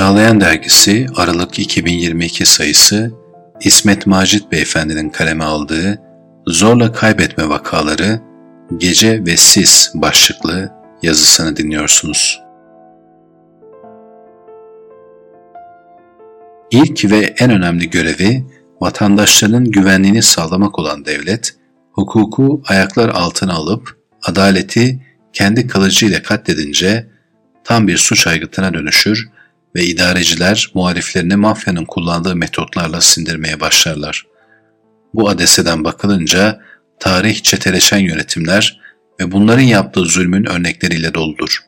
Çağlayan Dergisi Aralık 2022 sayısı İsmet Macit Beyefendinin kaleme aldığı Zorla Kaybetme Vakaları Gece ve Sis başlıklı yazısını dinliyorsunuz. İlk ve en önemli görevi vatandaşlarının güvenliğini sağlamak olan devlet, hukuku ayaklar altına alıp adaleti kendi kılıcıyla katledince tam bir suç aygıtına dönüşür ve idareciler muhaliflerini mafyanın kullandığı metotlarla sindirmeye başlarlar. Bu adeseden bakılınca tarih çeteleşen yönetimler ve bunların yaptığı zulmün örnekleriyle doludur.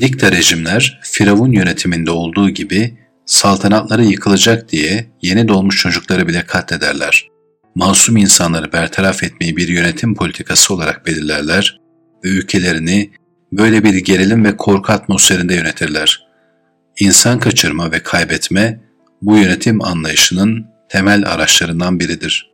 Dikta rejimler Firavun yönetiminde olduğu gibi saltanatları yıkılacak diye yeni doğmuş çocukları bile katlederler. Masum insanları bertaraf etmeyi bir yönetim politikası olarak belirlerler ve ülkelerini böyle bir gerilim ve korku atmosferinde yönetirler. İnsan kaçırma ve kaybetme bu yönetim anlayışının temel araçlarından biridir.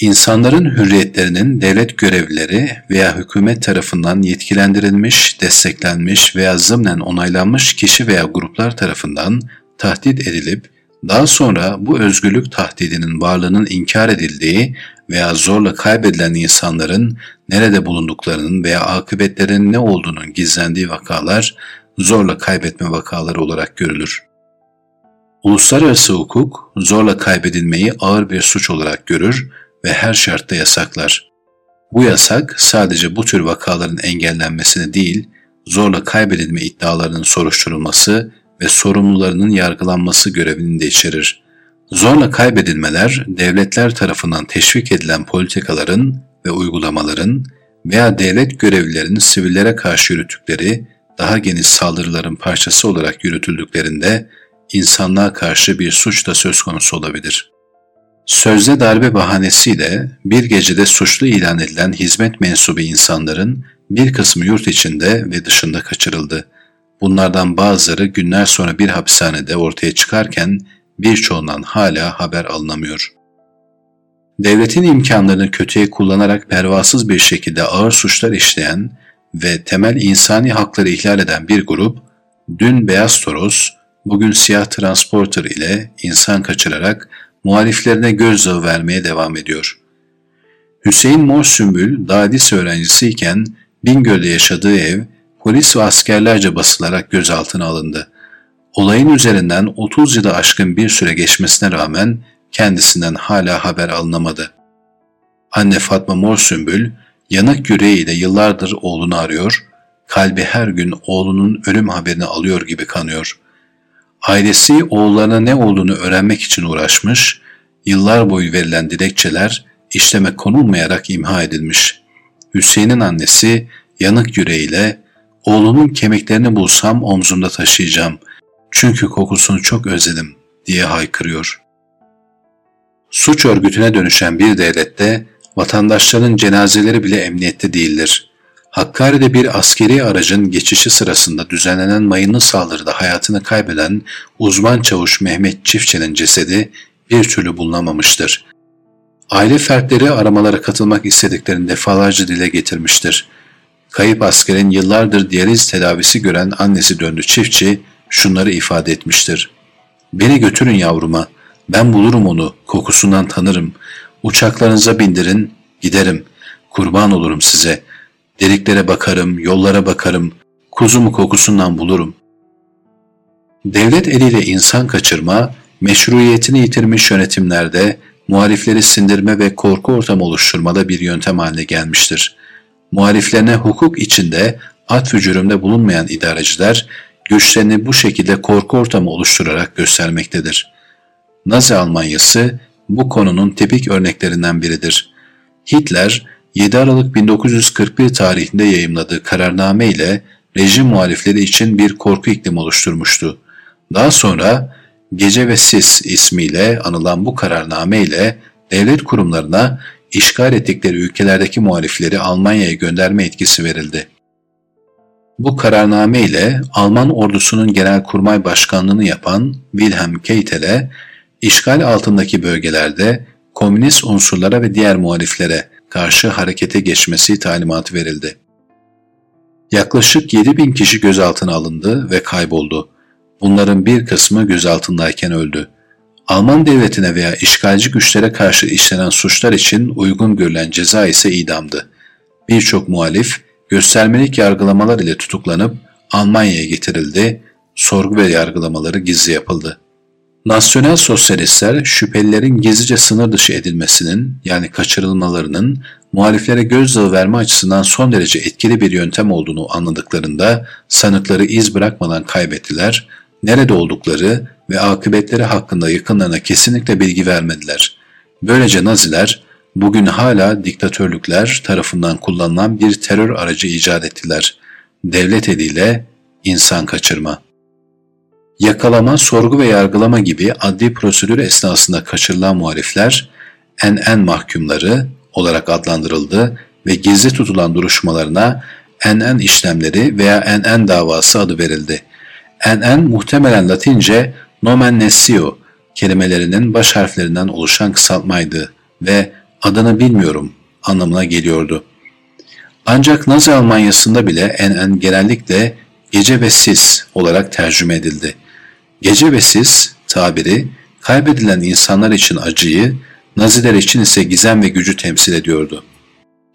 İnsanların hürriyetlerinin devlet görevlileri veya hükümet tarafından yetkilendirilmiş, desteklenmiş veya zımnen onaylanmış kişi veya gruplar tarafından tahdit edilip daha sonra bu özgürlük tahdidinin varlığının inkar edildiği veya zorla kaybedilen insanların nerede bulunduklarının veya akıbetlerinin ne olduğunun gizlendiği vakalar zorla kaybetme vakaları olarak görülür. Uluslararası hukuk zorla kaybedilmeyi ağır bir suç olarak görür ve her şartta yasaklar. Bu yasak sadece bu tür vakaların engellenmesini değil, zorla kaybedilme iddialarının soruşturulması ve sorumlularının yargılanması görevini de içerir. Zorla kaybedilmeler, devletler tarafından teşvik edilen politikaların ve uygulamaların veya devlet görevlilerinin sivillere karşı yürüttükleri daha geniş saldırıların parçası olarak yürütüldüklerinde insanlığa karşı bir suç da söz konusu olabilir. Sözde darbe bahanesiyle bir gecede suçlu ilan edilen hizmet mensubu insanların bir kısmı yurt içinde ve dışında kaçırıldı. Bunlardan bazıları günler sonra bir hapishanede ortaya çıkarken birçoğundan hala haber alınamıyor. Devletin imkanlarını kötüye kullanarak pervasız bir şekilde ağır suçlar işleyen ve temel insani hakları ihlal eden bir grup, dün Beyaz Toros, bugün Siyah Transporter ile insan kaçırarak muhaliflerine gözdağı vermeye devam ediyor. Hüseyin Mor Sümbül, Dadis öğrencisiyken Bingöl'de yaşadığı ev polis ve askerlerce basılarak gözaltına alındı. Olayın üzerinden 30 yılı aşkın bir süre geçmesine rağmen kendisinden hala haber alınamadı. Anne Fatma Mor Sümbül, yanık yüreğiyle yıllardır oğlunu arıyor, kalbi her gün oğlunun ölüm haberini alıyor gibi kanıyor. Ailesi oğullarına ne olduğunu öğrenmek için uğraşmış, yıllar boyu verilen dilekçeler işleme konulmayarak imha edilmiş. Hüseyin'in annesi yanık yüreğiyle oğlunun kemiklerini bulsam omzumda taşıyacağım çünkü kokusunu çok özledim diye haykırıyor. Suç örgütüne dönüşen bir devlette vatandaşların cenazeleri bile emniyette değildir. Hakkari'de bir askeri aracın geçişi sırasında düzenlenen mayınlı saldırıda hayatını kaybeden uzman çavuş Mehmet Çiftçi'nin cesedi bir türlü bulunamamıştır. Aile fertleri aramalara katılmak istediklerini defalarca dile getirmiştir. Kayıp askerin yıllardır diyaliz tedavisi gören annesi döndü çiftçi şunları ifade etmiştir. Beni götürün yavruma, ben bulurum onu, kokusundan tanırım. Uçaklarınıza bindirin, giderim. Kurban olurum size. Deliklere bakarım, yollara bakarım. Kuzumu kokusundan bulurum. Devlet eliyle insan kaçırma, meşruiyetini yitirmiş yönetimlerde muhalifleri sindirme ve korku ortamı oluşturmada bir yöntem haline gelmiştir. Muhaliflerine hukuk içinde at vücurumda bulunmayan idareciler güçlerini bu şekilde korku ortamı oluşturarak göstermektedir. Nazi Almanyası bu konunun tipik örneklerinden biridir. Hitler 7 Aralık 1941 tarihinde yayımladığı kararname ile rejim muhalifleri için bir korku iklimi oluşturmuştu. Daha sonra Gece ve Sis ismiyle anılan bu kararname ile devlet kurumlarına işgal ettikleri ülkelerdeki muhalifleri Almanya'ya gönderme etkisi verildi. Bu kararname ile Alman ordusunun genelkurmay başkanlığını yapan Wilhelm Keitel'e işgal altındaki bölgelerde komünist unsurlara ve diğer muhaliflere karşı harekete geçmesi talimatı verildi. Yaklaşık 7 bin kişi gözaltına alındı ve kayboldu. Bunların bir kısmı gözaltındayken öldü. Alman devletine veya işgalci güçlere karşı işlenen suçlar için uygun görülen ceza ise idamdı. Birçok muhalif göstermelik yargılamalar ile tutuklanıp Almanya'ya getirildi, sorgu ve yargılamaları gizli yapıldı. Nasyonel sosyalistler şüphelilerin gizlice sınır dışı edilmesinin yani kaçırılmalarının muhaliflere gözdağı verme açısından son derece etkili bir yöntem olduğunu anladıklarında sanıkları iz bırakmadan kaybettiler, nerede oldukları ve akıbetleri hakkında yakınlarına kesinlikle bilgi vermediler. Böylece Naziler bugün hala diktatörlükler tarafından kullanılan bir terör aracı icat ettiler. Devlet eliyle insan kaçırma. Yakalama, sorgu ve yargılama gibi adli prosedür esnasında kaçırılan muhalifler NN mahkumları olarak adlandırıldı ve gizli tutulan duruşmalarına NN işlemleri veya NN davası adı verildi. NN muhtemelen Latince nomen nessio kelimelerinin baş harflerinden oluşan kısaltmaydı ve adını bilmiyorum anlamına geliyordu. Ancak Nazi Almanyası'nda bile NN genellikle gece ve sis olarak tercüme edildi. Gece ve sis tabiri kaybedilen insanlar için acıyı, Naziler için ise gizem ve gücü temsil ediyordu.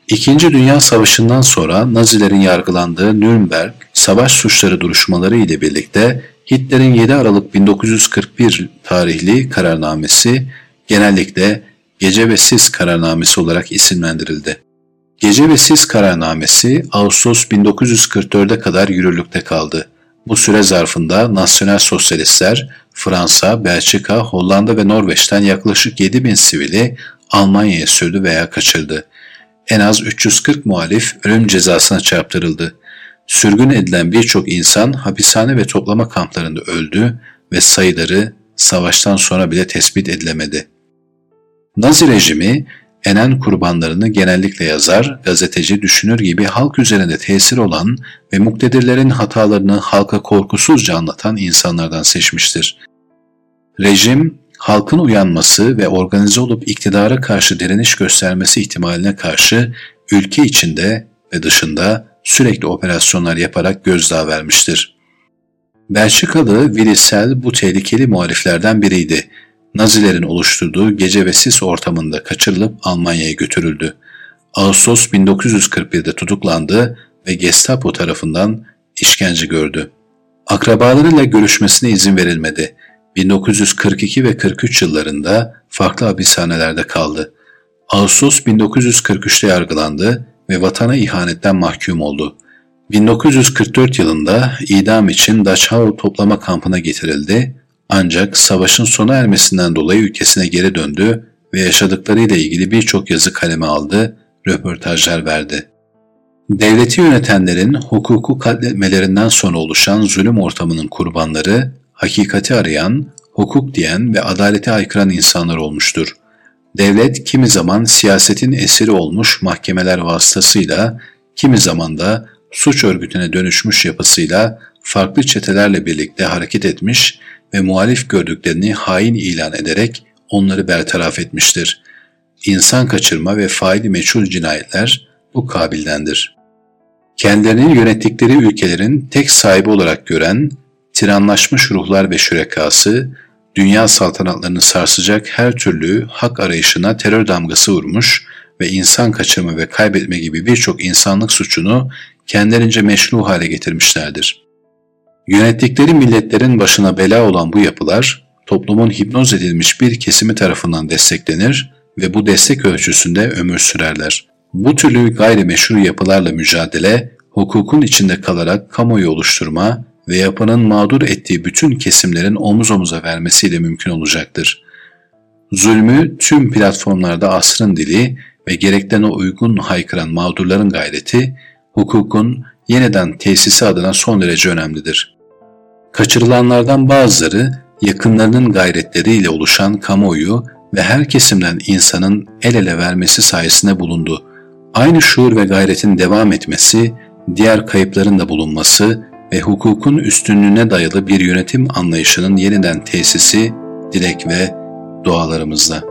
İkinci Dünya Savaşı'ndan sonra Nazilerin yargılandığı Nürnberg savaş suçları duruşmaları ile birlikte Hitler'in 7 Aralık 1941 tarihli kararnamesi genellikle Gece ve Sis kararnamesi olarak isimlendirildi. Gece ve Sis kararnamesi Ağustos 1944'e kadar yürürlükte kaldı. Bu süre zarfında Nasyonel Sosyalistler Fransa, Belçika, Hollanda ve Norveç'ten yaklaşık 7 bin sivili Almanya'ya sürdü veya kaçırdı. En az 340 muhalif ölüm cezasına çarptırıldı. Sürgün edilen birçok insan hapishane ve toplama kamplarında öldü ve sayıları savaştan sonra bile tespit edilemedi. Nazi rejimi enen kurbanlarını genellikle yazar, gazeteci, düşünür gibi halk üzerinde tesir olan ve muktedirlerin hatalarını halka korkusuzca anlatan insanlardan seçmiştir. Rejim, halkın uyanması ve organize olup iktidara karşı direniş göstermesi ihtimaline karşı ülke içinde ve dışında sürekli operasyonlar yaparak gözdağı vermiştir. Belçikalı Willy bu tehlikeli muhaliflerden biriydi Nazilerin oluşturduğu gece ve sis ortamında kaçırılıp Almanya'ya götürüldü. Ağustos 1941'de tutuklandı ve Gestapo tarafından işkence gördü. Akrabalarıyla görüşmesine izin verilmedi. 1942 ve 43 yıllarında farklı hapishanelerde kaldı. Ağustos 1943'te yargılandı ve vatana ihanetten mahkum oldu. 1944 yılında idam için Dachau toplama kampına getirildi ancak savaşın sona ermesinden dolayı ülkesine geri döndü ve yaşadıklarıyla ilgili birçok yazı kaleme aldı, röportajlar verdi. Devleti yönetenlerin hukuku katletmelerinden sonra oluşan zulüm ortamının kurbanları, hakikati arayan, hukuk diyen ve adalete aykıran insanlar olmuştur. Devlet kimi zaman siyasetin esiri olmuş mahkemeler vasıtasıyla, kimi zaman da suç örgütüne dönüşmüş yapısıyla farklı çetelerle birlikte hareket etmiş ve muhalif gördüklerini hain ilan ederek onları bertaraf etmiştir. İnsan kaçırma ve faili meçhul cinayetler bu kabildendir. Kendilerini yönettikleri ülkelerin tek sahibi olarak gören, tiranlaşmış ruhlar ve şürekası, dünya saltanatlarını sarsacak her türlü hak arayışına terör damgası vurmuş ve insan kaçırma ve kaybetme gibi birçok insanlık suçunu kendilerince meşru hale getirmişlerdir. Yönettikleri milletlerin başına bela olan bu yapılar, toplumun hipnoz edilmiş bir kesimi tarafından desteklenir ve bu destek ölçüsünde ömür sürerler. Bu türlü gayrimeşru yapılarla mücadele, hukukun içinde kalarak kamuoyu oluşturma ve yapının mağdur ettiği bütün kesimlerin omuz omuza vermesiyle mümkün olacaktır. Zulmü tüm platformlarda asrın dili ve gerekten o uygun haykıran mağdurların gayreti, hukukun yeniden tesisi adına son derece önemlidir. Kaçırılanlardan bazıları yakınlarının gayretleriyle oluşan kamuoyu ve her kesimden insanın el ele vermesi sayesinde bulundu. Aynı şuur ve gayretin devam etmesi, diğer kayıpların da bulunması ve hukukun üstünlüğüne dayalı bir yönetim anlayışının yeniden tesisi dilek ve dualarımızla.